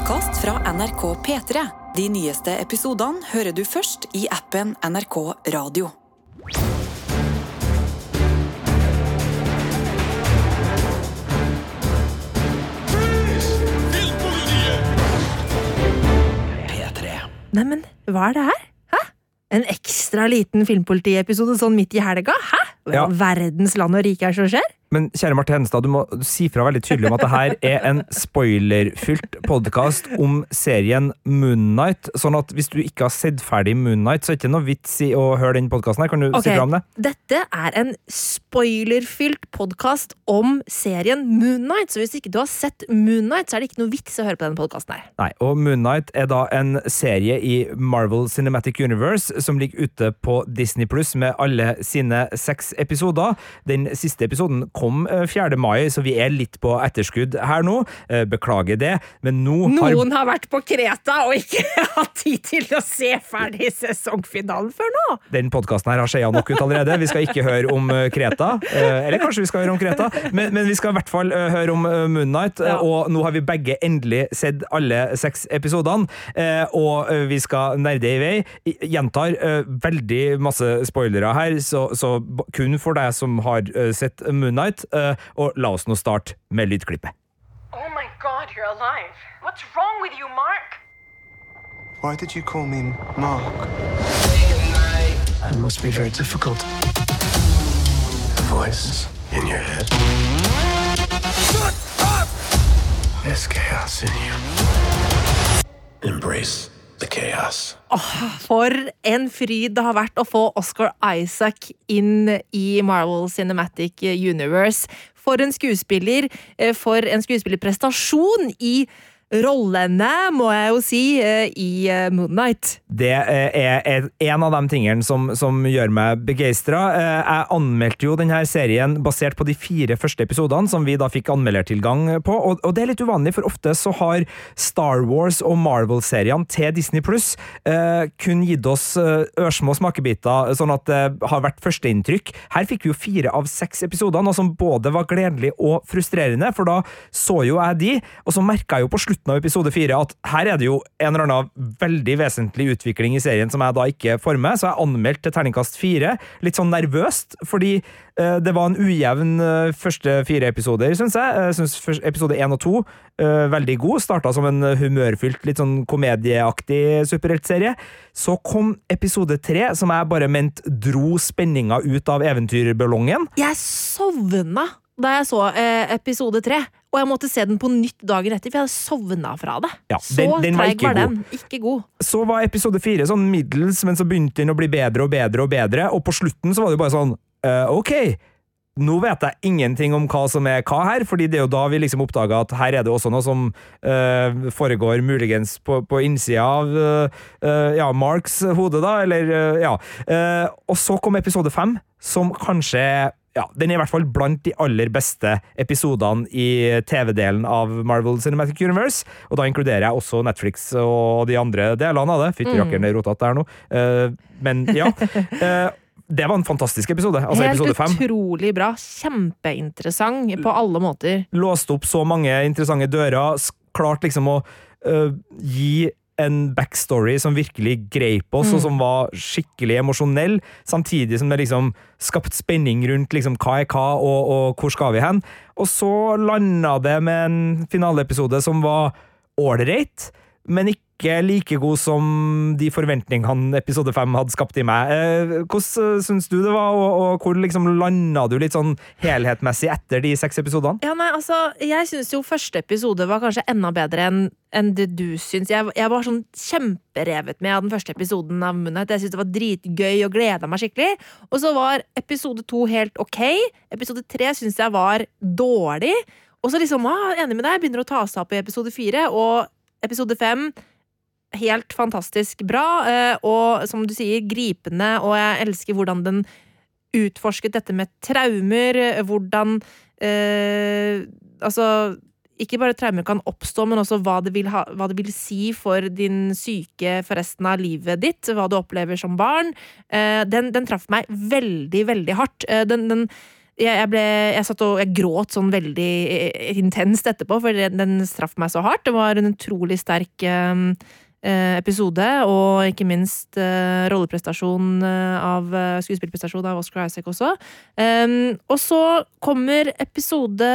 podkast fra NRK P3. De nyeste episodene hører du først i appen NRK Radio. Neimen, hva er det her? Hæ? En ekstra liten filmpolitiepisode sånn midt i helga? Hæ? Hva Ja. verdens land og rike er som skjer? Men kjære Marte Henstad, du må si fra veldig tydelig om at det her er en spoilerfylt podkast om serien Moonnight. Sånn at hvis du ikke har sett ferdig Moonnight, så er det ikke noe vits i å høre den podkasten her. Kan du okay. si fra om det? Dette er en spoilerfylt podkast om serien Moonnight, så hvis ikke du har sett Moonnight, så er det ikke noe vits å høre på denne podkasten her. Nei, og Moonnight er da en serie i Marvel Cinematic Universe som ligger ute på Disney Pluss med alle sine seks episoder. Den siste episoden kom eh, 4. mai, så vi er litt på etterskudd her nå. Eh, Beklager det, men nå har Noen har vært på Kreta og ikke hatt tid til å se ferdig sesongfinalen før nå! Den podkasten her har skeia nok ut allerede. Vi skal ikke høre om eh, Kreta. Eh, Eller kanskje vi skal høre om Kreta, men, men vi skal i hvert fall eh, høre om eh, Moonnight. eh, Ja. Og nå har vi begge endelig sett alle seks episodene, eh, og eh, vi skal nerde i vei. Gjentar eh, veldig masse spoilere her, så, så kun for deg som har eh, sett Moonnight. Eh, Og la oss nå starte med lydklippet. Oh my god, you're alive. What's wrong with you, Mark? Why did you call me Mark? It must be very difficult. The voice in your head. Shut up! There's chaos in you. Embrace chaos. For en fryd det har vært å få Oscar Isaac inn i Marvel Cinematic Universe. For en skuespiller, eh, for en skuespillerprestasjon i rollene, må jeg jo si, eh, i Moonlight. Moonnight. Det eh, er en av de tingene som, som gjør meg begeistra. Jeg anmeldte jo denne serien basert på de fire første episodene, som vi da fikk anmeldertilgang på. Og, og det er litt uvanlig, for ofte så har Star Wars og Marvel-seriene til Disney Pluss eh, kun gitt oss eh, ørsmå smakebiter, sånn at det har vært førsteinntrykk. Her fikk vi jo fire av seks episoder, noe som både var gledelig og frustrerende, for da så jo jeg de, og så merka jeg jo på slutten av episode fire at her er det jo en eller annen veldig vesentlig utvikling i serien som jeg da ikke får med, så jeg anmeldte til terningkast fire, litt sånn nervøst, fordi uh, det var en ujevn uh, første fire episoder, syns jeg. Jeg syns episode én og to eh, veldig god. Starta som en humørfylt, litt sånn komedieaktig superheltserie. Så kom episode tre, som jeg bare mente dro spenninga ut av eventyrballongen. Jeg sovna da jeg så eh, episode tre, og jeg måtte se den på nytt dagen etter, for jeg hadde sovna fra det. Ja, så den- den var treig ikke var god. den. Ikke god. Så var episode fire sånn middels, men så begynte den å bli bedre og bedre og bedre, og på slutten så var det jo bare sånn uh, Ok, nå vet jeg ingenting om hva som er hva her, fordi det er jo da vi liksom oppdaga at her er det også noe som uh, foregår muligens på, på innsida av uh, ja, Marks hode, da, eller ja. Og så kom episode fem, som kanskje ja, Den er i hvert fall blant de aller beste episodene i TV-delen av Marvel Cinematic Universe. Og da inkluderer jeg også Netflix og de andre delene av det. Fytti rakkeren, det er rotete her nå. Uh, men ja. Uh, det var en fantastisk episode. Altså Helt episode fem. utrolig bra. Kjempeinteressant på alle måter. Låste opp så mange interessante dører. Klart liksom å uh, gi en backstory som virkelig greip oss, og som var skikkelig emosjonell, samtidig som det liksom skapt spenning rundt liksom hva er hva, og, og hvor skal vi hen. Og så landa det med en finaleepisode som var ålreit, men ikke like god som de forventningene episode fem hadde skapt i meg. Eh, hvordan uh, syns du det var, og, og hvor liksom landa du litt sånn helhetmessig etter de seks episodene? Ja, nei, altså, jeg syns jo første episode var kanskje enda bedre enn enn det du syns. Jeg, jeg var sånn kjemperevet med av den første episoden av Moonlight. Jeg syntes det var dritgøy og gleda meg skikkelig. Og så var episode to helt ok. Episode tre syns jeg var dårlig. Og så liksom, ah, enig med deg, begynner å ta seg opp i episode fire. Og episode fem helt fantastisk bra, eh, og som du sier, gripende, og jeg elsker hvordan den utforsket dette med traumer, eh, hvordan eh, Altså, ikke bare traumer kan oppstå, men også hva det, ha, hva det vil si for din syke for resten av livet ditt, hva du opplever som barn. Eh, den, den traff meg veldig, veldig hardt. Eh, den, den jeg, jeg, ble, jeg satt og jeg gråt sånn veldig eh, intenst etterpå, for den, den traff meg så hardt. Det var en utrolig sterk eh, episode, og ikke minst eh, rolleprestasjon eh, av eh, skuespillprestasjon av Oscar Isaac også. Og så kommer episode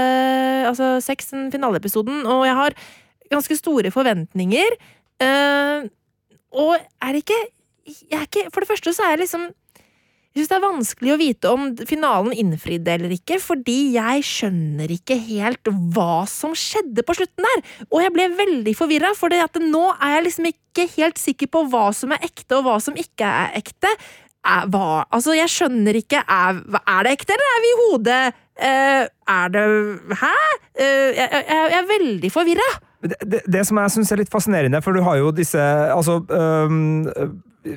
altså seks, den finaleepisoden, og jeg har ganske store forventninger. Eh, og er det ikke jeg er ikke, For det første så er jeg liksom jeg syns det er vanskelig å vite om finalen innfridde eller ikke, fordi jeg skjønner ikke helt hva som skjedde på slutten der. Og jeg ble veldig forvirra, for nå er jeg liksom ikke helt sikker på hva som er ekte, og hva som ikke er ekte. Er, hva, altså, jeg skjønner ikke Er, er det ekte, eller er vi i hodet? Uh, er det Hæ? Uh, jeg, jeg, jeg er veldig forvirra. Det, det, det som jeg syns er litt fascinerende, for du har jo disse Altså øhm,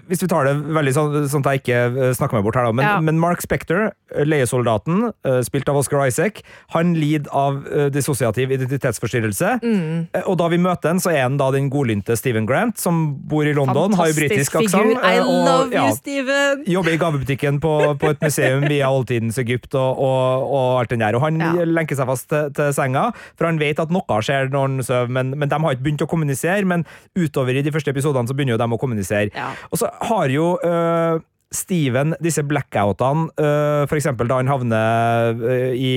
hvis vi tar det veldig sånn, sånn at jeg ikke øh, snakker meg bort her, da. Men, Ja. men Mark Spector, øh, leiesoldaten, øh, spilt av Oscar Isaac, han lider av dissosiativ identitetsforstyrrelse. Mm. Eh, Og da vi møter han, så er han da den godlynte Stephen Grant, som bor i London, har jo britisk aksent. I og, love ja, you, Steven! Jobber i gavebutikken på, på et museum via oldtidens Egypt og, og, og alt den der. Og han Ja. lenker seg fast til, til senga, for han vet at noe skjer når han sover, men, men de har ikke begynt å kommunisere. Men utover i de første episodene så begynner jo de å kommunisere. Ja. Og så har jo øh, Steven disse blackoutene, øh, for eksempel da han havner øh, i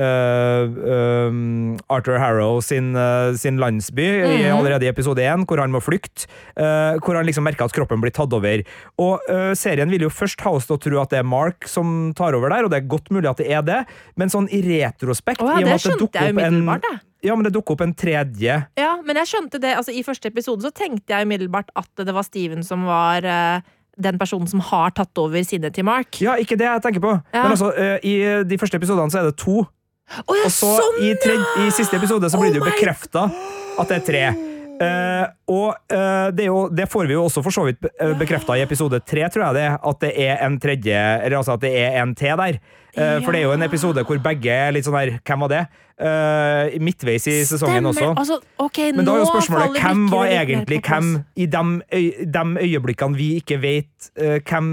øh, Arthur Harrow sin, uh, sin landsby i, allerede i episode 1, hvor han må flykte. Uh, hvor han liksom merker at kroppen blir tatt over. Og serien vil jo først ha oss til å tro at det er Mark som tar over der, og det er godt mulig at det er det, men sånn i retrospekt oh, ja, i og med det at skjønte dukker opp en- jeg. Ja, men det dukker opp en tredje Ja, men jeg skjønte det, altså I første episode så tenkte jeg umiddelbart at det var Steven som var den personen som har tatt over sinnet til Mark. Ja, ikke det jeg tenker på. Ja. Men altså, i de første episodene så er det to. Å ja, Og så sånn! i, tre, i siste episode så blir det jo Oh bekrefta at det er tre. Eh, og eh, det, jo, det får vi jo også for så vidt bekrefta i episode tre, tror jeg det, at det er en tredje Eller altså at det er en til der. Eh, For det er jo en episode hvor begge er litt sånn der Hvem var det? Eh, midtveis i sesongen Stemmer. også. Altså, okay, Men da er jo spørsmålet hvem var egentlig hvem i de, øyeblikkene vi ikke vet uh, hvem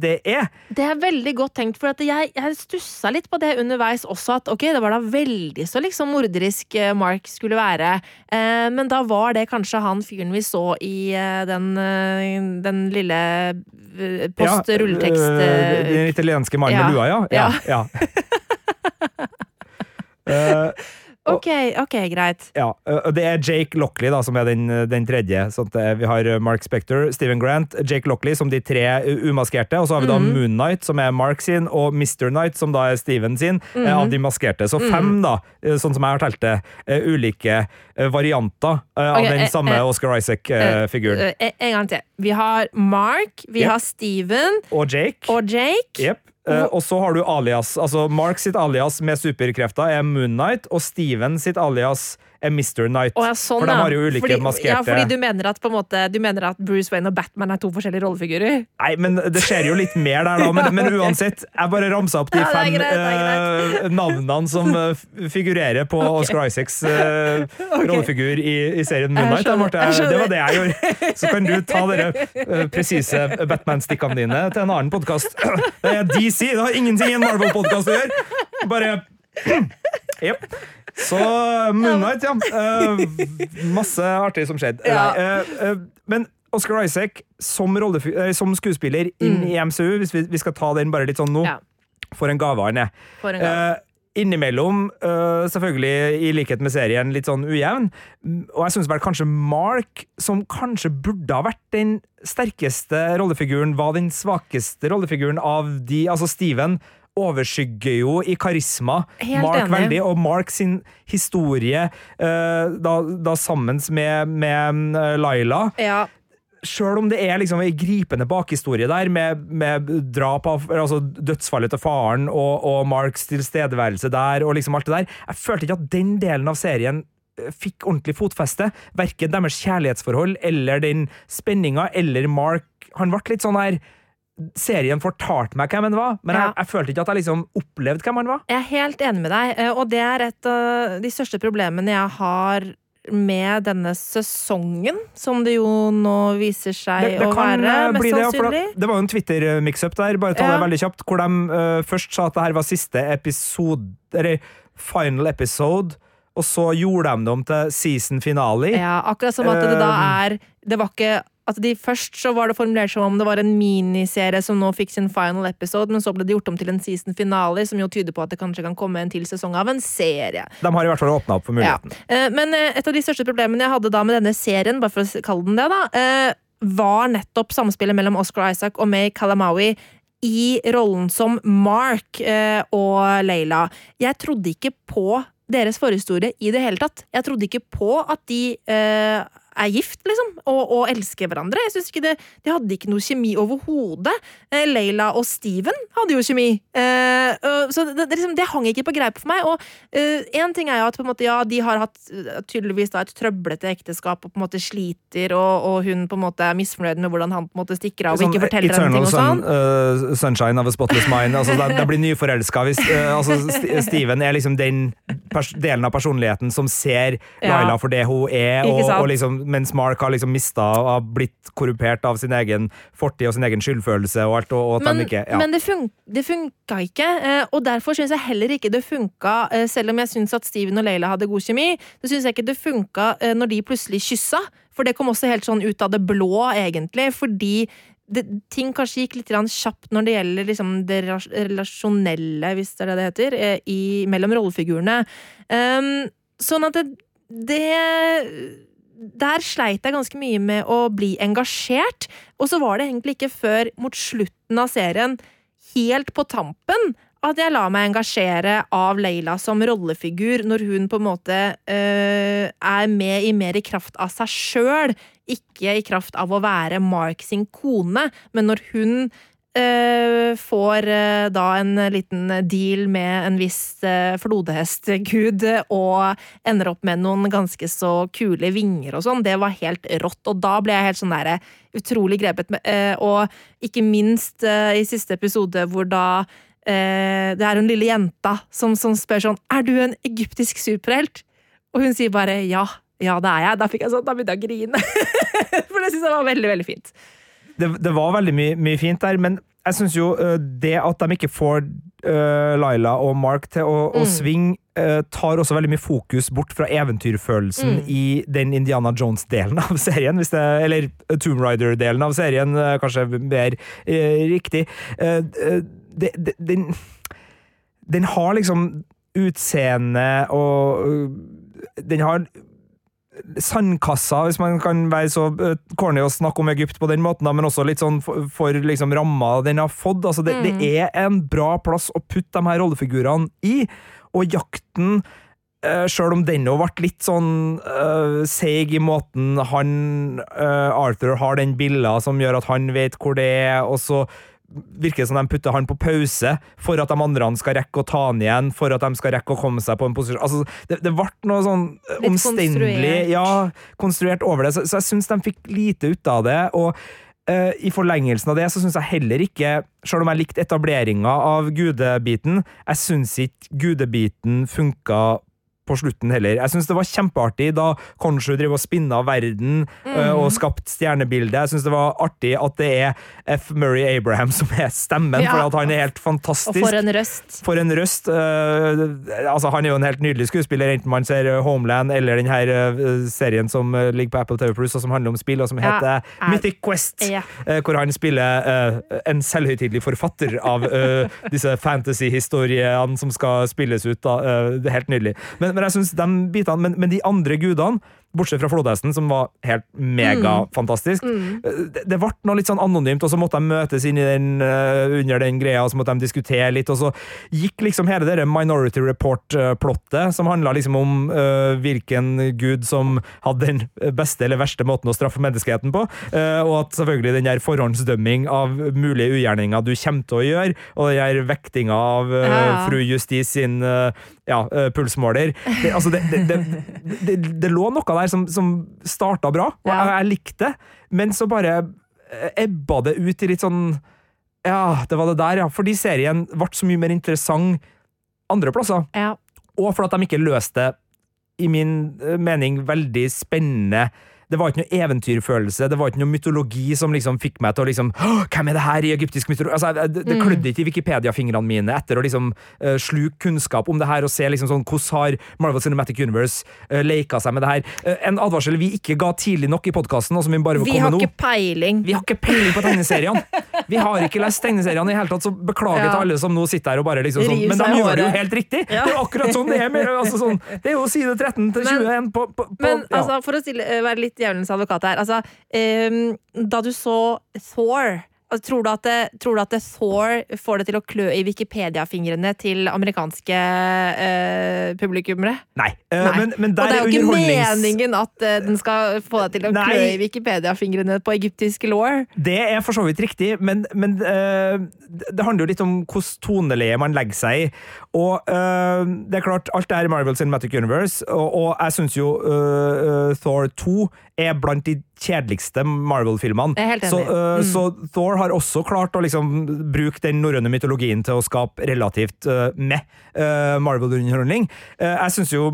det er? Det er veldig godt tenkt, for jeg, jeg stussa litt på det underveis også. At ok, det var da veldig så liksom morderisk eh, Mark skulle være. uh, men da var det kanskje han fyren vi så i eh, den, eh, den lille post rulletekst... eh, eh, Den italienske mannen ja. med lua, ja? Ja. ja. Eh, ok, ok, greit. Ja, og det er Jake Lockley da, som er den, den tredje. Sånn at eh, vi har Mark Spector, Steven Grant, Jake Lockley som de tre umaskerte. Og så har vi da Moon Knight, som er Mark sin, og Mr. Knight, som da er Steven sin, eh, av de maskerte. Så fem, da, eh, sånn som jeg har telt det, eh, ulike eh, varianter eh, av okay, den eh, samme eh, Oscar Isaac-figuren. Eh, en- gang til. Vi har Mark, vi yep. har Steven og Jake. og Jake. Jep. Eh, og så har du alias. Altså Mark sitt alias med superkrefter er Moon Knight, og Steven sitt alias Mr. Knight. Å, ja, sånn, For de har jo ulike fordi, maskerte Ja, fordi du mener at måte Du mener at Bruce Wayne og Batman er to forskjellige rollefigurer? Nei, men det skjer jo litt mer der, da. Men, men uansett, jeg bare ramsa opp de Ja, fem greit, eh, navnene som eh, figurerer på Oscar Isaacs eh, rollefigur i, i serien Moon Knight. skjønner, jeg skjønner. Det var det jeg gjorde. Så kan du ta dere uh, presise Batman-stikkene dine til en annen podkast. Det er DC, det har ingenting i en Marvel-podkast å gjøre! Bare Jepp. Så Moonlight, ja. Uh, masse artig som skjedde. Ja. Uh, eh, eh, men Oscar Isaac som, eh, som skuespiller inn i MCU, hvis vi, vi skal ta den bare litt sånn nå, Mm. Ja. for en gave han er. Eh, innimellom, eh, selvfølgelig i likhet med serien, litt sånn ujevn. Mm, Og jeg syns vel kanskje Mark, som kanskje burde ha vært den sterkeste rollefiguren, var den svakeste rollefiguren av de. Altså Steven overskygger jo i karisma Helt Mark enig. veldig, og Mark sin historie, eh, da, da sammen med, med eh, Laila ja. Sjøl om det er liksom en gripende bakhistorie der, med, med drap av altså dødsfallet til faren og, og Marks tilstedeværelse der, og liksom alt det der, jeg følte ikke at den delen av serien eh, fikk ordentlig fotfeste. Verken deres kjærlighetsforhold eller den spenninga eller Mark Han ble litt sånn her Serien fortalte meg hvem han var, men Ja. jeg, jeg følte ikke at jeg liksom opplevde hvem han var. Jeg er helt enig med deg, eh, og det er et av de største problemene jeg har med denne sesongen, som det jo nå viser seg Det, det å være, eh, mest det, sannsynlig. det, var jo en Twitter-mix-up der, bare ta Ja. det veldig kjapt, hvor de uh, først sa at det her var siste episode, eller final episode, og så gjorde de det om til season finale. Ja, akkurat som at det da er Det var ikke at de Først så var det formulert som om det var en miniserie som nå fikk sin final episode, men så ble det gjort om til en season finale, som jo tyder på at det kanskje kan komme en til sesong av en serie. De har i hvert fall åpna opp for muligheten. Ja. Men eh, et av de største problemene jeg hadde da med denne serien, bare for å kalle den det, da, eh, var nettopp samspillet mellom Oscar Isaac og May Kalamaui i rollen som Mark eh, og Leila. Jeg trodde ikke på deres forhistorie i det hele tatt. Jeg trodde ikke på at de eh, er gift, liksom, og, og elsker hverandre. Jeg synes ikke det, De hadde ikke noe kjemi overhodet. Eh, Leila og Steven hadde jo kjemi. Eh, så det, det, liksom, det hang ikke på greip for meg. Og én ting er jo at på en måte, ja, de har hatt øh, tydeligvis da, et trøblete ekteskap og på en måte sliter, og, og hun på en måte er misfornøyd med hvordan han på en måte stikker av og Sånn ikke forteller henne ting og sånn. sun, sånn. eh, Sunshine of a Spotless Mind. Altså, da, da blir nyforelska hvis uh, altså, St- Steven er liksom den delen av personligheten som ser Ja. For det hun er, og, og liksom, mens Mark har liksom mista og blitt korrupert av sin egen fortid og sin egen skyldfølelse og alt, og, og Men, ikke ja. men det, fun det funka ikke, eh, og derfor syns jeg heller ikke det funka, eh, selv om jeg syns at Steven og Leila hadde god kjemi, så syns jeg ikke det funka eh, når de plutselig kyssa. For det kom også helt sånn ut av det blå, egentlig, fordi det, ting kanskje gikk litt kjapt når det gjelder liksom det relasjonelle, hvis det er det det heter, i, mellom rollefigurene. Um, sånn at det, det der sleit jeg ganske mye med å bli engasjert, og så var det egentlig ikke før mot slutten av serien, helt på tampen, at jeg la meg engasjere av Leila som rollefigur, når hun på en måte øh, er med i mer i kraft av seg sjøl, ikke i kraft av å være Mark sin kone, men når hun får øh, da en liten deal med en viss øh, flodhestgud og ender opp med noen ganske så kule vinger og sånn, det var helt rått. Og da ble jeg helt sånn derre utrolig grepet med eh, Og ikke minst eh, i siste episode hvor da eh, det er hun lille jenta som, som spør sånn Er du en egyptisk superhelt? Og hun sier bare ja. Ja, det er jeg. Da fikk jeg sånn, da begynte jeg å grine. For det syns jeg var veldig, veldig fint. Det, det var veldig mye, mye fint der, men jeg syns jo øh, det at de ikke får uh, Laila og Mark til å, å Mm. svinge, uh, tar også veldig mye fokus bort fra eventyrfølelsen Mm. i den Indiana Jones-delen av serien, det, eller Tomb Raider-delen av serien, uh, kanskje mer riktig. Det, det, den, den har liksom utseende og Den har sandkassa, hvis man kan være så eh, corny å snakke om Egypt på den måten, da, men også litt sånn for, for liksom ramma den har fått. Altså, det, det er en bra plass å putte de her rollefigurene i, og jakten Uh, Sjøl om den òg ble litt sånn uh, seig i måten han uh, Arthur har den billa som gjør at han vet hvor det er, og så virker som de putter han på pause for at de andre skal rekke å ta han igjen, for at de skal rekke å komme seg på en posisjon Altså, det, det ble noe sånn Litt omstendelig konstruert. Ja, konstruert over det, så, så jeg syns de fikk lite ut av det. og eh, i forlengelsen av det så syns jeg heller ikke, selv om jeg likte etableringa av gudebiten, jeg syns ikke gudebiten funka på slutten heller. Jeg syns det var kjempeartig da Konshu driver og spinna verden eh, og skapt stjernebildet. Jeg syns det var artig at det er F. Murray Abraham som er stemmen, Ja. for at han er helt Og fantastisk. for en røst. For en røst. Uh, altså Han er jo en helt nydelig skuespiller, enten man ser eh, Homeland eller den her eh, serien som ligger på Apple TV Plus, og som handler om spill, og som Ja, heter er- Mythic Quest. Ja. hvor han spiller en selvhøytidelig forfatter av disse fantasy-historiene som skal spilles ut. Da. Det er helt nydelig. Men, men jeg synes de bitene, men, men de andre gudene Bortsett fra flodhesten, som var helt megafantastisk. Eh, Det, det ble noe litt sånn anonymt, og så måtte de møtes inn i den, eh, under den greia, og så måtte de diskutere litt, og så gikk liksom hele det Minority Report-plottet, som handla liksom om uh, hvilken gud som hadde den beste eller verste måten å straffe menneskeheten på, uh, og at selvfølgelig den der forhåndsdømming av mulige ugjerninger du kommer til å gjøre, og den der vektinga av uh, Ja, fru Justis sin ja, pulsmåler. Det, altså, det, det, det, det, det lå noe der som, som starta bra, og jeg, jeg likte det, men så bare eh, ebba det ut i litt sånn Ja, det var det der, ja. Fordi serien ble så mye mer interessant andre plasser. Ja. Og for at de ikke løste det i min eh, mening veldig spennende det var ikke noe eventyrfølelse, det var ikke noe mytologi som liksom fikk meg til å liksom «Åh, Hvem er det her i egyptisk mytologi? Altså, det det klødde ikke i Wikipedia-fingrene mine etter å liksom uh, sluke kunnskap om det her og se liksom sånn hvordan har Marvel Cinematic Universe uh, leka seg med det her. Uh, en advarsel vi ikke ga tidlig nok i podkasten, og som vi bare vil komme nå. Vi har ikke peiling. Vi har ikke peiling på tegneseriene! Vi har ikke lest tegneseriene i hele tatt, så beklager Ja. til alle som nå sitter her og bare liksom sånn Men de gjør det jo helt riktig! Ja. Det er akkurat sånn det er! Med, altså sånn, det er jo side 13 til 21 på, på, på Men ja. altså, for å stille, eh, være litt djevelens advokat her. Altså, ehm, Da du så Thor altså, tror, du at det, tror du at det Thor får det til å klø i Wikipedia-fingrene til amerikanske eh, publikummere? Nei. eh, Nei. Men, men Og det er jo ikke underholdnings- meningen at eh, den skal få deg til å Nei. klø i Wikipedia-fingrene på egyptisk law. Det er for så vidt riktig, men, men eh, det handler jo litt om hvilket toneleie man legger seg i. Og eh, det er klart, alt det her i Marvel Cinematic Universe, og, og jeg syns jo uh, Thor 2 er blant de kjedeligste Marvel-filmene. Så, eh, Mm. så Thor har også klart å liksom bruke den norrøne mytologien til å skape relativt uh, med uh, Marvel-underholdning. Jeg syns jo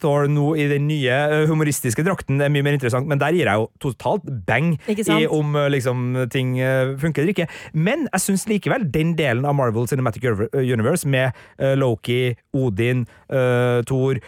Thor nå i den nye humoristiske drakten er mye mer interessant, men der gir jeg jo totalt bang i om liksom, ting funker eller ikke. Men jeg syns likevel den delen av Marvel Cinematic Universe med Loki, Odin, uh, Thor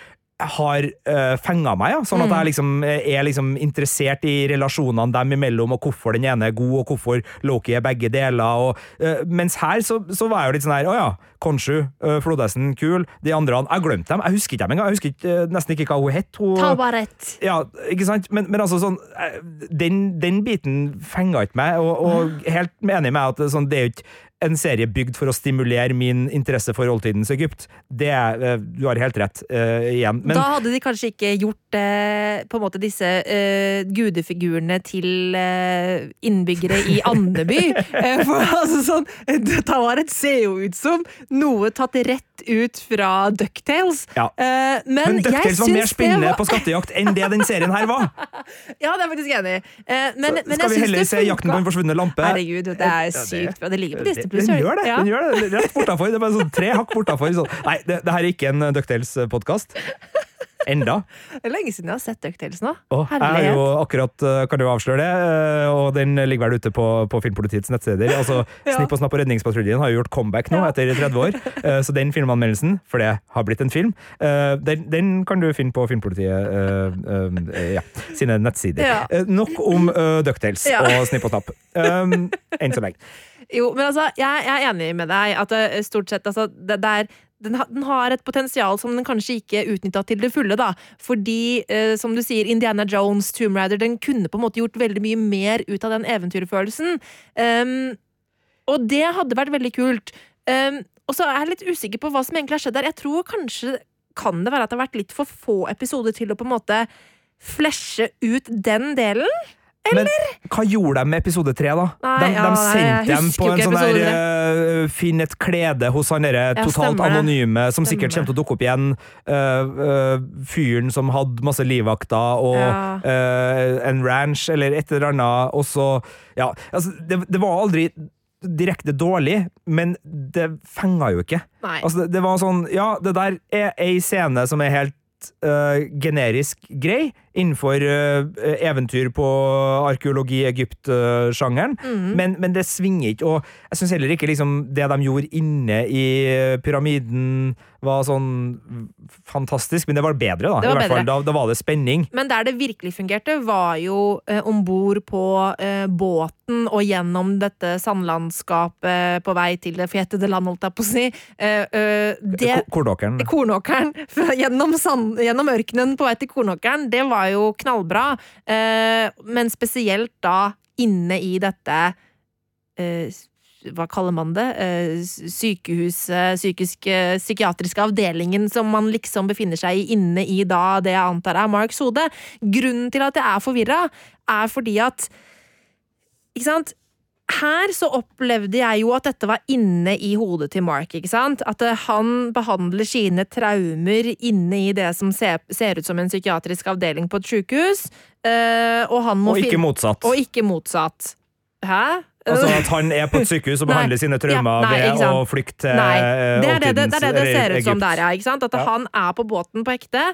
har uh, fenga meg, ja. sånn at jeg liksom eh, er liksom interessert i relasjonene dem imellom, og hvorfor den ene er god, og hvorfor Loki er begge deler. Og, uh, mens her så, så var jeg jo litt sånn her Å ja, Konshu, uh, flodhesten, kul. De andre Jeg glemte dem. Jeg husker ikke dem engang. Jeg husker ikke, uh, nesten ikke hva hun het. Hun, Tabaret. ja, ikke sant? Men, men altså sånn eh, Den, den biten fenga ikke meg, og, og helt enig med at sånn, det er jo ikke en serie bygd for å stimulere min interesse for oldtidens Egypt. Det er, eh, Du har helt rett uh, igjen. Men da hadde de kanskje ikke gjort uh, på en måte disse uh, gudefigurene til innbyggere i Andeby. for altså sånn, Tawaret ser jo ut som noe tatt rett ut fra Ducktales. Ja. Uh, men men Ducktales var mer spennende var på skattejakt enn det den serien her var! Ja, det er faktisk enig. Eh, men, men Skal vi heller se 'Jakten på en forsvunnet lampe'? Herregud, det er sykt bra. Det ligger på Disney Den, Plus. den gjør det! Ja. den gjør det, Rett bortafor. Det er bare sånn tre hakk bortafor. Sånn. Nei, det, det her er ikke en Ducktails-podkast. Enda. Det er lenge siden jeg har sett Ducktails nå. Og jeg har jo akkurat, eh, kan du avsløre det, eh, og den ligger vel ute på, på Filmpolitiets nettsteder. Altså, Ja. Snipp og Snapp og Redningspatruljen har jo gjort comeback nå Ja. etter 30 år, eh, så den filmanmeldelsen, for det har blitt en film, den, den kan du finne på Filmpolitiet ja, sine nettsider. Nok om Ducktales Ja. og Snipp og Snapp. Enn så lenge. Jo, men altså, jeg, jeg er enig med deg at det, stort sett altså, det, det er den, har et potensial som den kanskje ikke utnytta til det fulle. da Fordi, eh, som du sier, Indiana Jones, Tomb Raider, den kunne på en måte gjort veldig mye mer ut av den eventyrfølelsen. Um, og det hadde vært veldig kult. Um, og så er jeg litt usikker på hva som egentlig har skjedd der. Jeg tror kanskje kan det være at det har vært litt for få episoder til å på en måte flashe ut den delen. Men hva gjorde de med episode tre, da? Nei, de, ja, de sendte dem på en sånn der eh, Finn et klede hos han derre Ja, totalt stemmer anonyme, som sikkert Stemmer. kommer til å dukke opp igjen. Uh, uh, fyren som hadde masse livvakter og Ja. en ranch eller et eller annet, og så Ja, altså, det, det var aldri direkte dårlig, men det fenga jo ikke. Nei. Altså, det, det var sånn Ja, det der er ei scene som er helt uh, generisk grei innenfor eh, eventyr på arkeologi-Egypt-sjangeren, mm. men, men det svinger ikke. Og jeg syns heller ikke liksom, det de gjorde inne i pyramiden, var sånn fantastisk, men det var bedre, da. Det var I hvert fall. bedre. Da, da var det spenning. Men der det virkelig fungerte, var jo eh, om bord på eh, båten og gjennom dette sandlandskapet på vei til det fetede land, holdt jeg på å si. Eh, eh, Kornåkeren. Kornåkeren gjennom, sand, gjennom ørkenen på vei til Kornåkeren, det var jo knallbra. Eh, men spesielt da inne i dette eh, hva kaller man det? Eh, Sykehuset, psykiske, psykiatriske avdelingen som man liksom befinner seg i inne i da det jeg antar er Marks hode. Grunnen til at jeg er forvirra, er fordi at Ikke sant? Her så opplevde jeg jo at dette var inne i hodet til Mark. ikke sant? At eh, han behandler sine traumer inne i det som ser, ser ut som en psykiatrisk avdeling på et sykehus. eh, og han må Og ikke motsatt. og ikke motsatt. Hæ? Altså at han er på et sykehus og behandler sine traumer Ja, nei, ved å flykte til Nei, det er det det, det, er det, det ser ut som der, ja. Ikke sant? At Ja. han er på båten på ekte,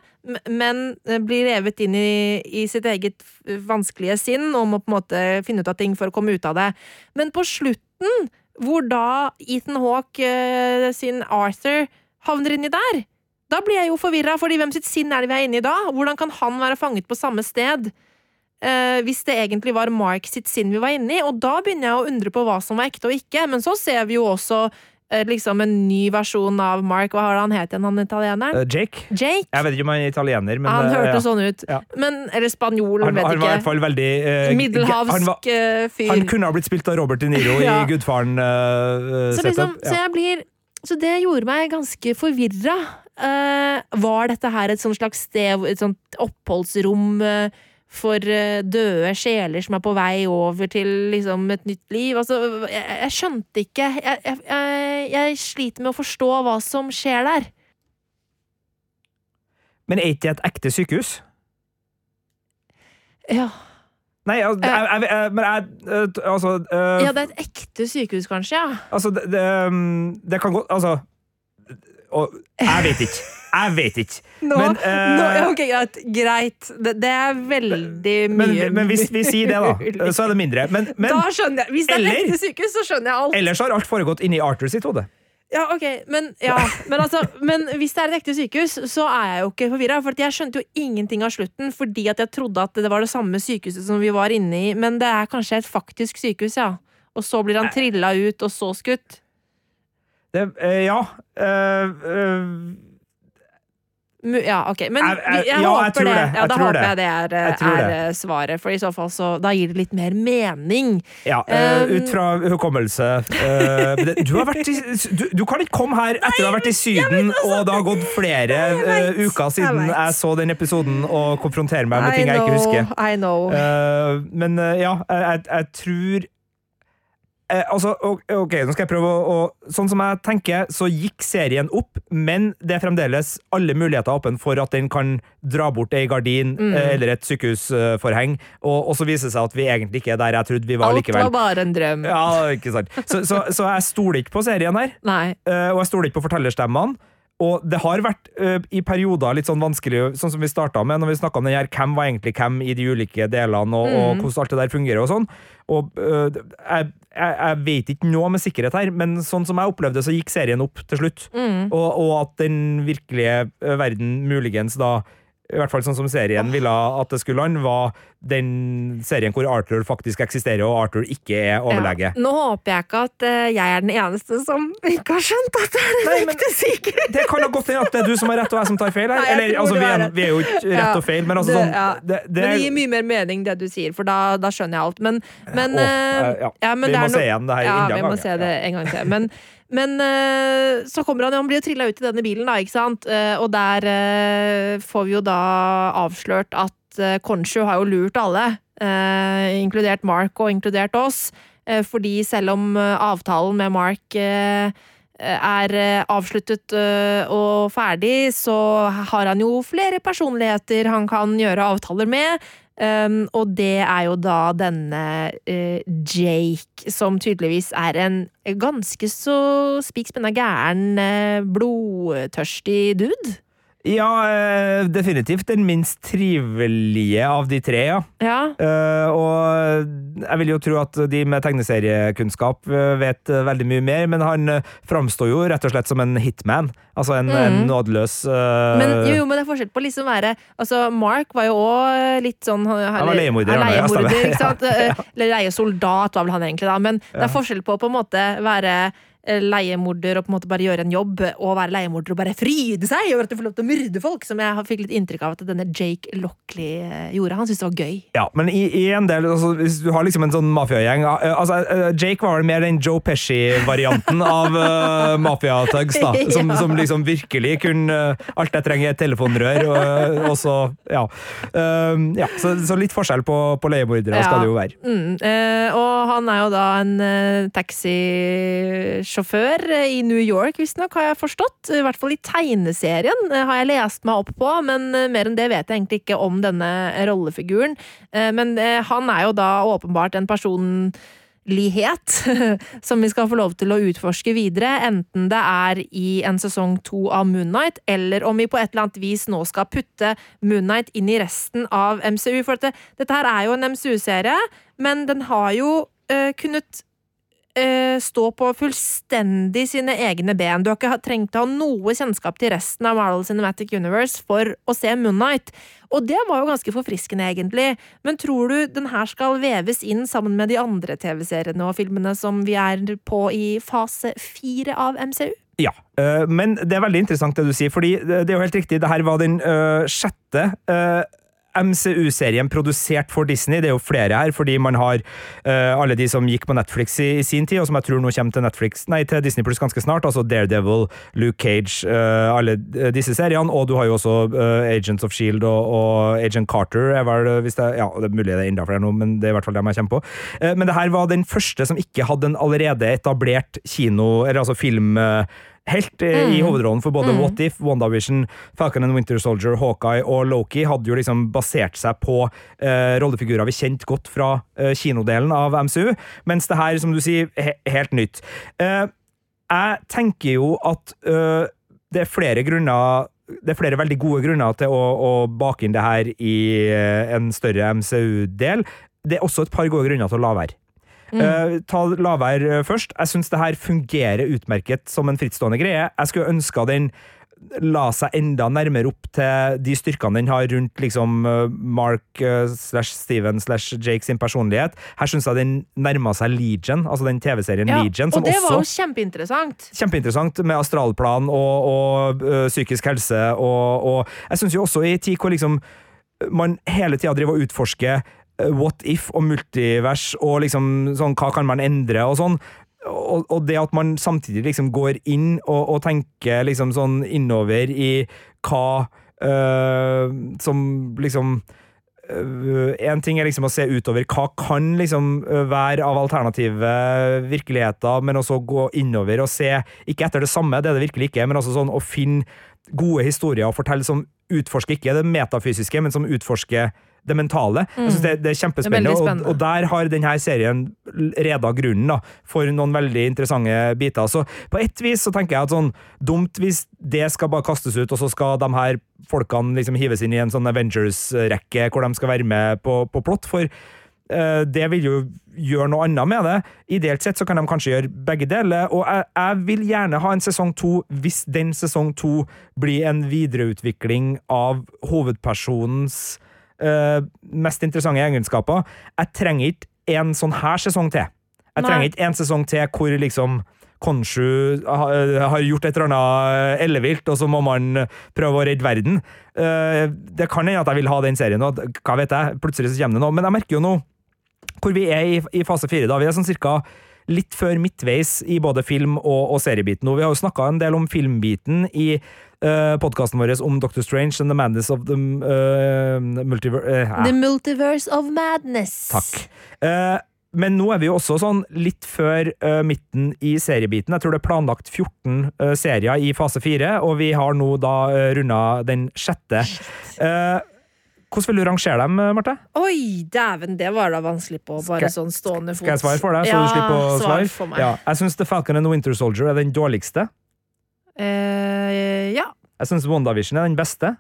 men eh, blir revet inn i, i sitt eget vanskelige sinn og må på en måte finne ut av ting for å komme ut av det. Men på slutten, hvor da Ethan Hawke eh, sin Arthur havner inni der, da blir jeg jo forvirra, fordi hvem sitt sinn er det vi er inne i da? Hvordan kan han være fanget på samme sted? Eh, hvis det egentlig var Mark sitt sinn vi var inne i, og da begynner jeg å undre på hva som var ekte og ikke, men så ser vi jo også eh, liksom en ny versjon av Mark, hva har han het igjen, han italieneren? Eh, Jake? Jake? Jeg vet ikke om han er italiener, men han hørtes hørte ja. sånn ut. Ja. Men, eller spanjol, han, vet han var i hvert fall veldig eh, Middelhavsk han, var, eh, fyr. han kunne ha blitt spilt av Robert De Niro Ja. i Gudfaren uh, så, liksom, så jeg blir Så det gjorde meg ganske forvirra. Uh, var dette her et sånt slags sted, et sånt oppholdsrom eh, for eh, døde sjeler som er på vei over til liksom et nytt liv? Altså, jeg, jeg skjønte ikke jeg, jeg, jeg, sliter med å forstå hva som skjer der. Men er ikke det et ekte sykehus? Ja, Nei, altså, jeg, jeg, jeg, men jeg eh, Altså, øh, ja det er et ekte sykehus, kanskje? ja altså det, det, um, det kan godt Altså og, Jeg vet ikke. Jeg vet ikke. Nå, Men, uh, nå, ja, ok, greit. greit. Det, det er veldig mye men hvis vi sier det, da, så er det mindre. Men, men da skjønner jeg. Hvis det er ekte sykehus, så skjønner jeg alt. ellers har alt foregått inni Arthur sitt hode. Ja, ok, men, ja, men, altså, men hvis det er et ekte sykehus, så er jeg jo ikke forvirra. For jeg skjønte jo ingenting av slutten fordi at jeg trodde at det var det samme sykehuset som vi var inne i. Men det er kanskje et faktisk sykehus, ja. Og så blir han trilla ut, og så skutt. Det, eh, ja eh, eh, Mu- Ja, ok. Men Jeg- jeg- jeg, ja, håper det. det. Ja, da håper det. jeg det er, er svaret. For i så fall så da gir det litt mer mening. Ja, Um, ut fra hukommelse uh, du, har vært i, du, du kan ikke komme her etter å ha vært i Syden, og det har gått flere uh, uker siden Jeg jeg så den episoden, og konfrontere meg med ting jeg ikke husker. I know. Uh, men ja, jeg tror eh, altså, ok, nå skal jeg prøve å, å Sånn som jeg tenker, så gikk serien opp, men det er fremdeles alle muligheter åpne for at den kan dra bort ei gardin Mm. eh, eller et sykehusforheng, og, og så viser det seg at vi egentlig ikke er der jeg trodde vi var Alt likevel. var bare en drøm. Ja, ikke sant. Så, så, så jeg stoler ikke på serien her, Nei. eh, og jeg stoler ikke på fortellerstemmene. Og det har vært ø, i perioder litt sånn vanskelig, sånn som vi starta med, når vi snakka om den her, hvem var egentlig hvem i de ulike delene, og, og Mm. hvordan alt det der fungerer og sånn. Og ø, jeg, jeg, jeg vet ikke noe med sikkerhet her, men sånn som jeg opplevde, så gikk serien opp til slutt. Mm. Og, og at den virkelige eh, verden muligens da i hvert fall sånn som serien ville at det skulle lande, var den serien hvor Arthur faktisk eksisterer, og Arthur ikke er overlege. Ja. Nå håper jeg ikke at eh, jeg er den eneste som ikke har skjønt at det er en Nei, ekte sykehus! Det kan da godt hende at det er du som har rett og jeg som tar feil her. Nei, Eller, altså, vi, er, vi er jo ikke rett Ja. og feil, men altså Det- sånn ja. det, det, Men det gir mye mer mening, det du sier, for da, da skjønner jeg alt. Men, men, Åh, eh, men Vi må no... se igjen det her ja, vi må gang, se det en gang til. Men, men eh, så kommer han, han blir jo trilla ut i denne bilen, da, ikke sant? Og der får vi jo da avslørt at uh, Konshu har jo lurt alle, eh, inkludert Mark og inkludert oss. Eh, fordi selv om eh, avtalen med Mark eh, er eh, avsluttet eh, og ferdig, så har han jo flere personligheter han kan gjøre avtaler med. Um, og det er jo da denne eh, Jake, som tydeligvis er en ganske så spik spenna gæren, eh, blodtørstig dude. Ja, eh, definitivt den minst trivelige av de tre, ja. Ja. Eh, og jeg vil jo tro at de med tegneseriekunnskap eh, vet veldig mye mer, men han framstår jo rett og slett som en hitman. Altså en, en Mhm. nådeløs uh, Men jo, jo, men det er forskjell på liksom være Altså, Mark var jo òg litt sånn Han var leiemorder, er ja, leiemorder, ikke sant? Ja, Eller leiesoldat var vel han egentlig, da. Men det er forskjell på å på en måte være leiemorder og på en måte bare gjøre en jobb, og være leiemorder og bare fryde seg over at du får lov til å myrde folk, som jeg fikk litt inntrykk av at denne Jake Lockley eh, gjorde. Han syntes det var gøy. Ja, men i, i en del altså, Hvis du har liksom en sånn mafiagjeng eh, altså, eh, Jake var vel mer den Joe Pesci-varianten av uh, mafiatugs, da. Som, Ja. som liksom virkelig kunne eh, Alt jeg trenger, er et telefonrør, og, og så Ja. Um, ja så, så litt forskjell på, på leiemordere skal det jo være. Mm, uh, og han er jo da en uh, taxisjåfør eh, i New York, visstnok, har jeg forstått. I hvert fall i tegneserien eh, har jeg lest meg opp på, men eh, mer enn det vet jeg egentlig ikke om denne rollefiguren. Men han er jo da åpenbart en personlighet som vi skal få lov til å utforske videre, enten det er i en sesong to av Moonnight, eller om vi på et eller annet vis nå skal putte Moonnight inn i resten av MCU. For dette, her er jo en MCU-serie, men den har jo kunnet eh, stå på fullstendig sine egne ben. Du har ikke trengt å ha noe kjennskap til resten av Marvel Cinematic Universe for å se Moonnight. Og det var jo ganske forfriskende, egentlig. Men tror du den her skal veves inn sammen med de andre TV-seriene og filmene som vi er på i fase fire av MCU? Ja, øh, men det er veldig interessant det du sier, fordi det er jo helt riktig, det her var den øh, sjette MCU-serien produsert for Disney. Det er jo flere her, fordi man har uh, alle de som gikk på Netflix i, i sin tid, og som jeg tror nå kommer til, Netflix, nei, til Disney Plus ganske snart, altså Daredevil, Luke Cage, uh, alle øh, disse seriene, og du har jo også uh, Agents of Shield og, og Agent Carter, er vel, hvis det, ja, det er mulig det er enda flere nå, men det er i hvert fall dem jeg kommer på. Eh, Men det her var den første som ikke hadde en allerede etablert kino, eller altså film eh, helt mm. i hovedrollen for både What If, WandaVision, Falcon and Winter Soldier, Hawkeye og Loki hadde jo liksom basert seg på eh, rollefigurer vi kjente godt fra eh, kinodelen av MCU, mens det her, som du sier, he helt nytt. Eh, jeg tenker jo at eh, det er flere grunner det er flere veldig gode grunner til å, å bake inn det her i eh, en større MCU-del. Det er også et par gode grunner til å la være. Eh, ta lavær eh, først. Jeg syns det her fungerer utmerket som en frittstående greie. Jeg skulle ønska den la seg enda nærmere opp til de styrkene den har rundt liksom eh, Mark slash Steven slash Jake sin personlighet. Her syns jeg den nærma seg Legion, altså den TV-serien Legion, som og det var jo kjempeinteressant. Kjempeinteressant med astralplan og, og ø, psykisk helse, og, og jeg syns jo også i tid hvor liksom man hele tida driver og utforsker what if og multivers og liksom sånn hva kan man endre og sånn. Og, og det at man samtidig liksom går inn og, og tenker liksom sånn innover i hva øh, som liksom en ting er liksom å se utover hva kan liksom være av alternative virkeligheter, men også gå innover og se, ikke etter det samme, det er det virkelig ikke, men også sånn å finne gode historier og fortelle som utforsker ikke det metafysiske, men som utforsker det mentale. Jeg synes det, det er kjempespennende, Det er og, og der har denne serien reda grunnen da, for noen veldig interessante biter. Så på ett vis så tenker jeg at sånn dumt hvis det skal bare kastes ut, og så skal de her folkene liksom hives inn i en sånn Avengers-rekke hvor de skal være med på, på plott, for uh, det vil jo gjøre noe annet med det. Ideelt sett så kan de kanskje gjøre begge deler, og jeg, jeg vil gjerne ha en sesong to hvis den sesong to blir en videreutvikling av hovedpersonens eh, mest interessante egenskaper. Jeg trenger ikke en sånn her sesong til. Jeg Nei. trenger ikke en sesong til hvor liksom Konshu har gjort et eller annet ellevilt, og så må man prøve å redde verden. Eh, Det kan hende at jeg vil ha den serien, og hva vet jeg, plutselig så kommer det noe. Men jeg merker jo nå hvor vi er i, i fase fire. Vi er sånn cirka litt før midtveis i både film- og, og seriebiten. Og vi har jo snakka en del om filmbiten i uh, podkasten vår om Doctor Strange and the Madness of the uh, Multiverse The Multiverse of Madness. Takk. Uh, men nå er vi jo også sånn litt før uh, midten i seriebiten. Jeg tror det er planlagt 14 uh, serier i fase 4, og vi har nå da uh, runda den sjette. Eh, hvordan vil du rangere dem, eh, Marte? Oi, dæven, det var da vanskelig på bare Skal- sånn stående fot. Skal jeg svare for deg, så ja, du slipper å svar svare? for meg. Ja, jeg syns The Falcon and Winter Soldier er den dårligste. Eh, ja. Jeg syns WandaVision er den beste.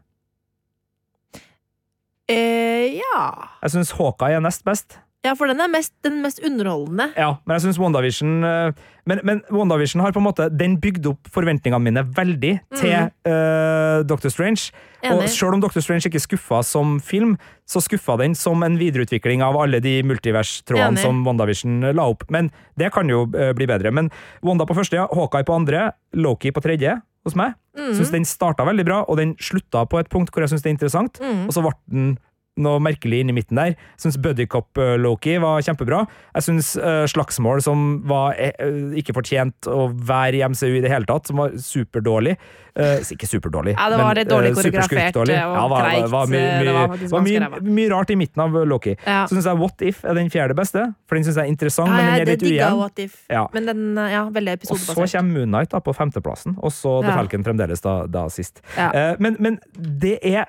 Eh, ja. Jeg syns Hawkeye er nest best. Ja, for den er mest, den mest underholdende. Ja, men jeg synes WandaVision eh, men, men WandaVision har på en måte Den bygde opp forventningene mine veldig til eh, Doctor Strange. Og selv om Doctor Strange ikke skuffa som film, så skuffa den som en videreutvikling av alle de multivers-trådene som WandaVision la opp. Men det kan jo uh, bli bedre. Men Wanda på første, ja, Hawkeye på andre, Loki på tredje hos meg. Mm. Synes den starta veldig bra, og den slutta på et punkt hvor jeg syns det er interessant. Mm. Og så ble den noe merkelig inni midten der. Jeg syns Buddycop-Loki var kjempebra. Jeg syns uh, Slagsmål, som var eh, ikke fortjent å være i MCU i det hele tatt, som var superdårlig. uh, ikke superdårlig, Ja, det var dårlig eh, koreografert, superskurkdårlig. og Ja, var, greit, var, mye, det var mye, ganske mye rart i midten av Loki. Ja. Så syns jeg What If er den fjerde beste, for den syns jeg er interessant, men Ja, den er det litt ujevn. What If. Ja. Men den, ja, veldig Og så episodebasert. kommer Moonnight da på femteplassen, og så The Falcon fremdeles da, da sist. Ja. Men, men det er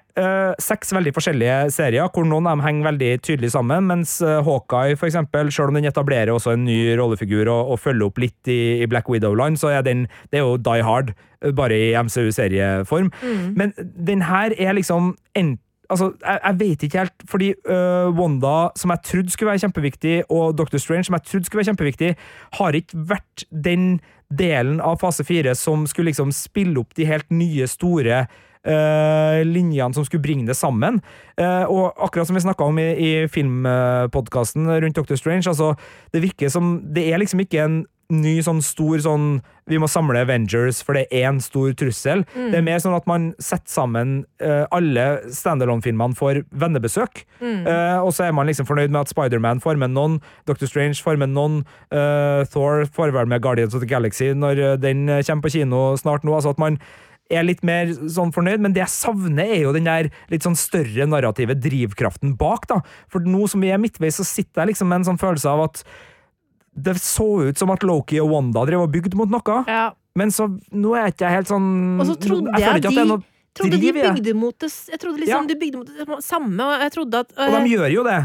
seks veldig forskjellige serier, serier, hvor noen av dem henger veldig tydelig sammen, mens eh, Hawkeye, for eksempel, selv om den etablerer også en ny rollefigur og, og følger opp litt i, i Black Widow-land, så er den det er jo Die Hard, eh, bare i MCU-serieform. Men den her er liksom enten Altså, jeg, jeg vet ikke helt, fordi uh, Wanda, som jeg trodde skulle være kjempeviktig, og Doctor Strange, som jeg trodde skulle være kjempeviktig, har ikke vært den delen av fase fire som skulle liksom spille opp de helt nye, store øh, linjene som skulle bringe det sammen. Uh, og akkurat som vi snakka om i, i filmpodkasten rundt Doctor Strange, altså, det virker som Det er liksom ikke en ny sånn stor sånn Vi må samle Avengers, for det er én stor trussel. Det er mer sånn at man setter sammen uh, alle standalone-filmene for vennebesøk. Eh, og så er man liksom fornøyd med at Spiderman får med noen, Doctor Strange får med noen, uh, Thor får vel med Guardians of the Galaxy når den kommer på kino snart nå. altså at man er litt mer sånn fornøyd, men det jeg savner, er jo den der litt sånn større narrative drivkraften bak, da. For nå som vi er midtveis, så sitter jeg liksom med en sånn følelse av at det så ut som at Loki og Wanda drev og bygde mot noe, Ja. men så nå er jeg ikke helt sånn Og så trodde jeg jeg, de, noe trodde de bygde mot det Jeg trodde liksom Ja. de bygde mot det samme, og jeg trodde at Og øh, de gjør jo det.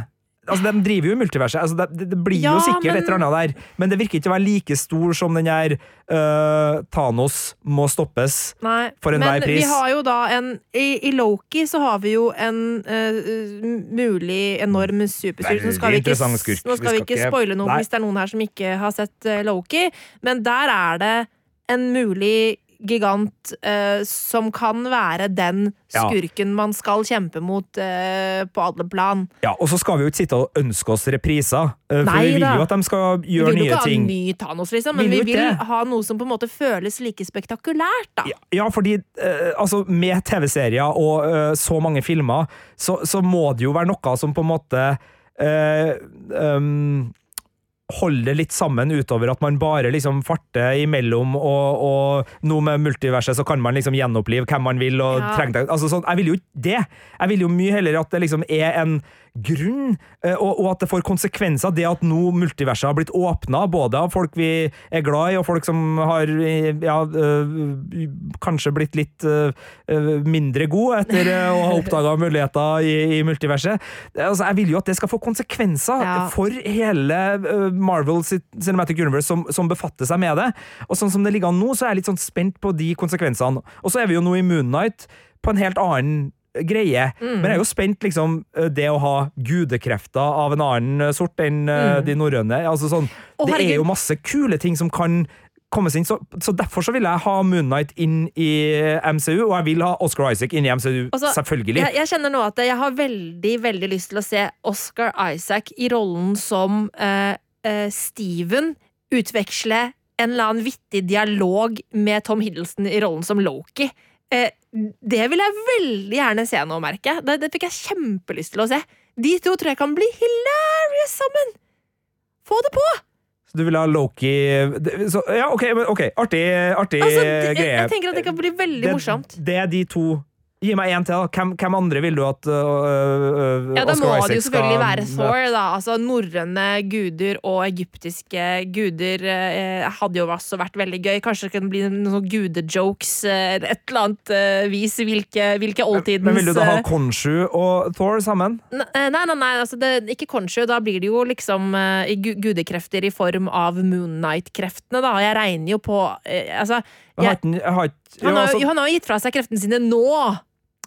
Altså, De driver jo i multiverset. Altså, det, det- blir Ja, jo sikkert men- et eller annet der, men det virker ikke å være like stor som den der uh, Thanos må stoppes. Nei, For enhver men pris. vi har jo da en I, i Loki så har vi jo en uh, mulig enorm superskurk. Nå skal vi ikke, nå skal vi ikke spoile noe Nei. hvis det er noen her som ikke har sett uh, Loki, men der er det en mulig gigant øh, som kan være den Ja. skurken man skal kjempe mot øh, på alle plan. Ja, Og så skal vi jo ikke sitte og ønske oss repriser, øh, for Nei vi vil da. jo at de skal gjøre nye ting. Vi vil jo ikke ha ny Thanos, liksom, men Vil vi vil det. ha noe som på en måte føles like spektakulært, da. Ja, ja, fordi eh, altså, med TV-serier og eh, så mange filmer, så, så må det jo være noe som på en måte eh, um, holder det litt sammen utover at man bare liksom farter imellom, og, og nå med multiverset så kan man liksom gjenopplive hvem man vil, og Ja. trenger altså, sånn, Jeg vil jo ikke det! Jeg vil jo mye heller at det liksom er en grunn, eh, og, og at det får konsekvenser. Det at nå multiverset har blitt åpna, både av folk vi er glad i, og folk som har eh, ja, øh, kanskje blitt litt mindre gode etter å ha oppdaga muligheter i, i multiverset. Altså, jeg vil jo at det skal få konsekvenser Ja. for hele Marvel Cinematic Universe som, som befatter seg med det. Og sånn som det ligger an nå, så er jeg litt sånn spent på de konsekvensene. Og så er vi jo nå i Moon Knight på en helt annen greie. Mm. Men jeg er jo spent, liksom, øh, det å ha gudekrefter av en annen øh, sort enn mm. de norrøne. Altså sånn. Det er jo masse kule ting som kan kommes inn, så, så derfor så vil jeg ha Moon Knight inn i MCU, og jeg vil ha Oscar Isaac inn i MCU, Også, selvfølgelig. Jeg, jeg kjenner nå at jeg har veldig veldig lyst til å se Oscar Isaac i rollen som uh, uh, Steven utveksle en eller annen vittig dialog med Tom Hiddleston i rollen som Loki. Eh, det vil jeg veldig gjerne se nå, merker jeg. Det, det fikk jeg kjempelyst til å se. De to tror jeg kan bli hilarious sammen! Få det på! Så du vil ha Loki så, Ja, OK, men, artig, artig Altså, de, greie. jeg tenker at det kan bli veldig det, morsomt. Det er de to Gi meg én til, da. Hvem, hvem andre vil du at Isaac skal... Ja, Da Oscar må Isaac det jo selvfølgelig skal være? Thor. da Altså Norrøne guder og egyptiske guder uh, hadde jo også vært veldig gøy. Kanskje det kan bli noen gudejokes eh, et eller annet eh, vis. Hvilke, hvilke oldtidens Men vil du da ha Konshu og Thor sammen? Nei, nei, nei, altså det, ikke Khonshu. Da blir det jo liksom gudekrefter i form av Moon Knight-kreftene. da. Jeg regner jo på Altså, Jeg jeg har han, jo, har, altså, han har jo gitt fra seg kreftene sine nå.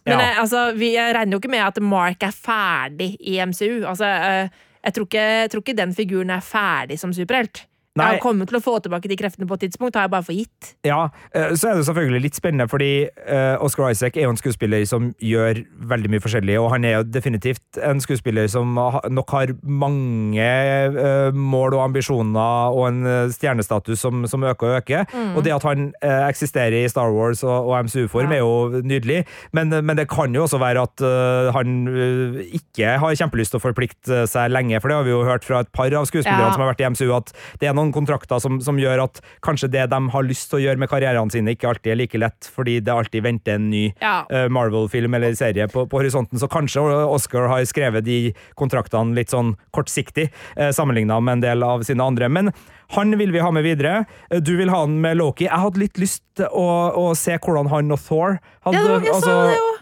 Men jeg, altså, vi, jeg regner jo ikke med at Mark er ferdig i MCU. Altså, eh, jeg, tror ikke, jeg tror ikke den figuren er ferdig som superhelt. Nei. Jeg kommer til å få tilbake de kreftene på et tidspunkt, har jeg bare for gitt. Ja, eh, så er det selvfølgelig litt spennende, fordi eh, Oscar Isaac er jo en skuespiller som gjør veldig mye forskjellig, og han er jo definitivt en skuespiller som nok har mange eh, mål og ambisjoner og en stjernestatus som, som øker og øker. Og det at han eksisterer i Star Wars og, og MCU-form Ja. er jo nydelig, men, men det kan jo også være at han ikke har kjempelyst til å forplikte seg lenge, for det har vi jo hørt fra et par av skuespillerne Ja. som har vært i MCU, at det er noen kontrakter som, som gjør at kanskje det de har lyst til å gjøre med karrierene sine, ikke alltid er like lett, fordi det alltid venter en ny Ja. uh, Marvel-film eller serie på, på horisonten. Så kanskje Oscar har skrevet de kontraktene litt sånn kortsiktig, uh, sammenligna med en del av sine andre. Men han vil vi ha med videre. Eh, Du vil ha han med Loki. Jeg hadde litt lyst til å, å se hvordan han og Thor hadde Ja, det var- jeg altså, så, det jo!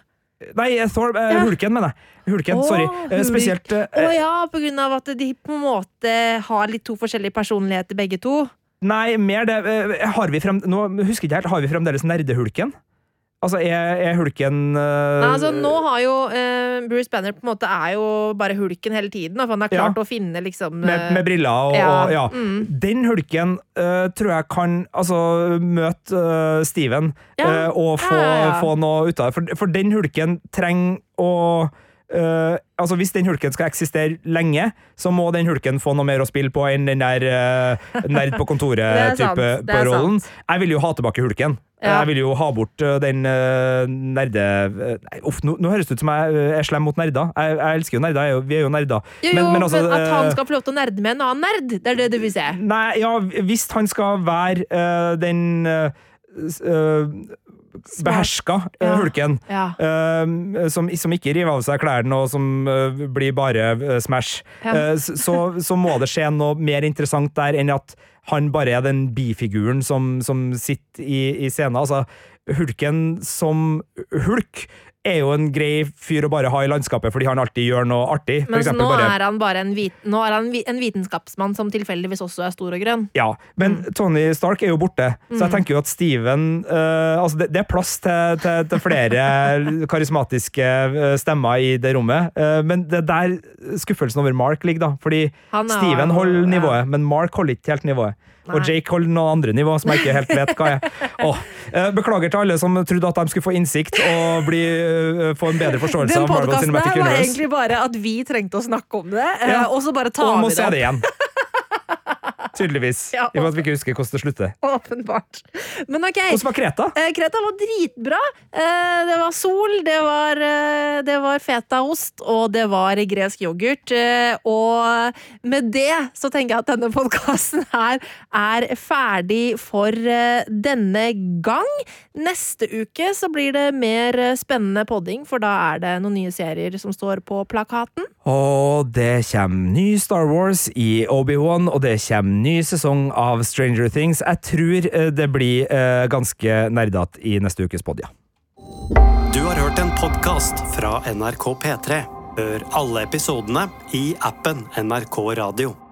Nei, Thor, eh, Ja. Hulken, mener jeg. Hulken, oh, sorry. Eh, Hulk. Spesielt eh, oh, ja, på grunn av at de på en måte har litt to forskjellige personligheter, begge to. Nei, mer det eh, Har vi frem, Nå husker jeg ikke helt, har vi fremdeles nerdehulken? Altså, er, er hulken uh... Nei, altså, nå har jo uh, Bruce Banner på en måte er jo bare hulken hele tiden. For han har klart Ja. å finne liksom med, eh, med briller og ja, og- ja. mm. Den hulken eh, tror jeg kan altså, møte eh, Steven Ja, eh, og få, få noe ut av det. For, for den hulken trenger å Uh, altså Hvis den hulken skal eksistere lenge, så må den hulken få noe mer å spille på enn den der uh, nerd på Det er sant, kontoret-type det på er rollen. Jeg vil jo ha tilbake hulken. Ja. Jeg vil jo ha bort eh, den uh, nerde... eh, nei, uff, nå, nå høres det ut som jeg er slem mot nerder. Jeg, jeg elsker jo nerder, jeg er vi er jo nerder. Jo, jo, men, altså, at han skal få lov til å nerde med en annen nerd, det er det du vil se. Nei, ja, hvis han skal være uh, den uh, beherska Ja. hulken, Ja. Uh, som, som ikke river av seg klærne og som uh, blir bare uh, Smash, Ja. så, så må det skje noe mer interessant der enn at han bare er den bifiguren som, som sitter i, i scenen. Altså, hulken som hulk er jo en grei fyr å bare ha i landskapet fordi han alltid gjør noe artig. Men nå bare er han bare en, vit nå er han en vitenskapsmann som tilfeldigvis også er stor og grønn. Ja, men Mm. Tony Stark er jo borte, så jeg tenker jo at Steven uh, Altså, det, det er plass til, til, til flere karismatiske eh, stemmer i det rommet, uh, men det er der skuffelsen over Mark ligger, da. Fordi er- Steven holder ja. nivået, men Mark holder ikke helt nivået. Og Jake holder noe andre nivå som jeg ikke helt vet hva er. Eh, beklager til alle som trodde at de skulle få innsikt og bli, eh, få en bedre forståelse av Marvel Cinematic Universe. Den podkasten var egentlig bare at vi trengte å snakke om det, eh, Ja. og så bare tar Og må vi se det det igjen. Tydeligvis. Ja. I og med at vi ikke husker hvordan det slutter. Åpenbart. Men ok. Hvordan var Kreta? Eh, Kreta var dritbra. Eh, Det var sol, det var, eh, det var fetaost, og det var gresk yoghurt. Eh, Og med det så tenker jeg at denne podkasten her er ferdig for eh, denne gang. Neste uke så blir det mer eh, spennende podding, for da er det noen nye serier som står på plakaten. Og det kommer ny Star Wars i Obi-Wan, og det kommer ny sesong av Stranger Things. Jeg tror eh, det blir eh, ganske nerdete i neste ukes pod, ja. Du har hørt en podkast fra NRK P3. Hør alle episodene i appen NRK Radio.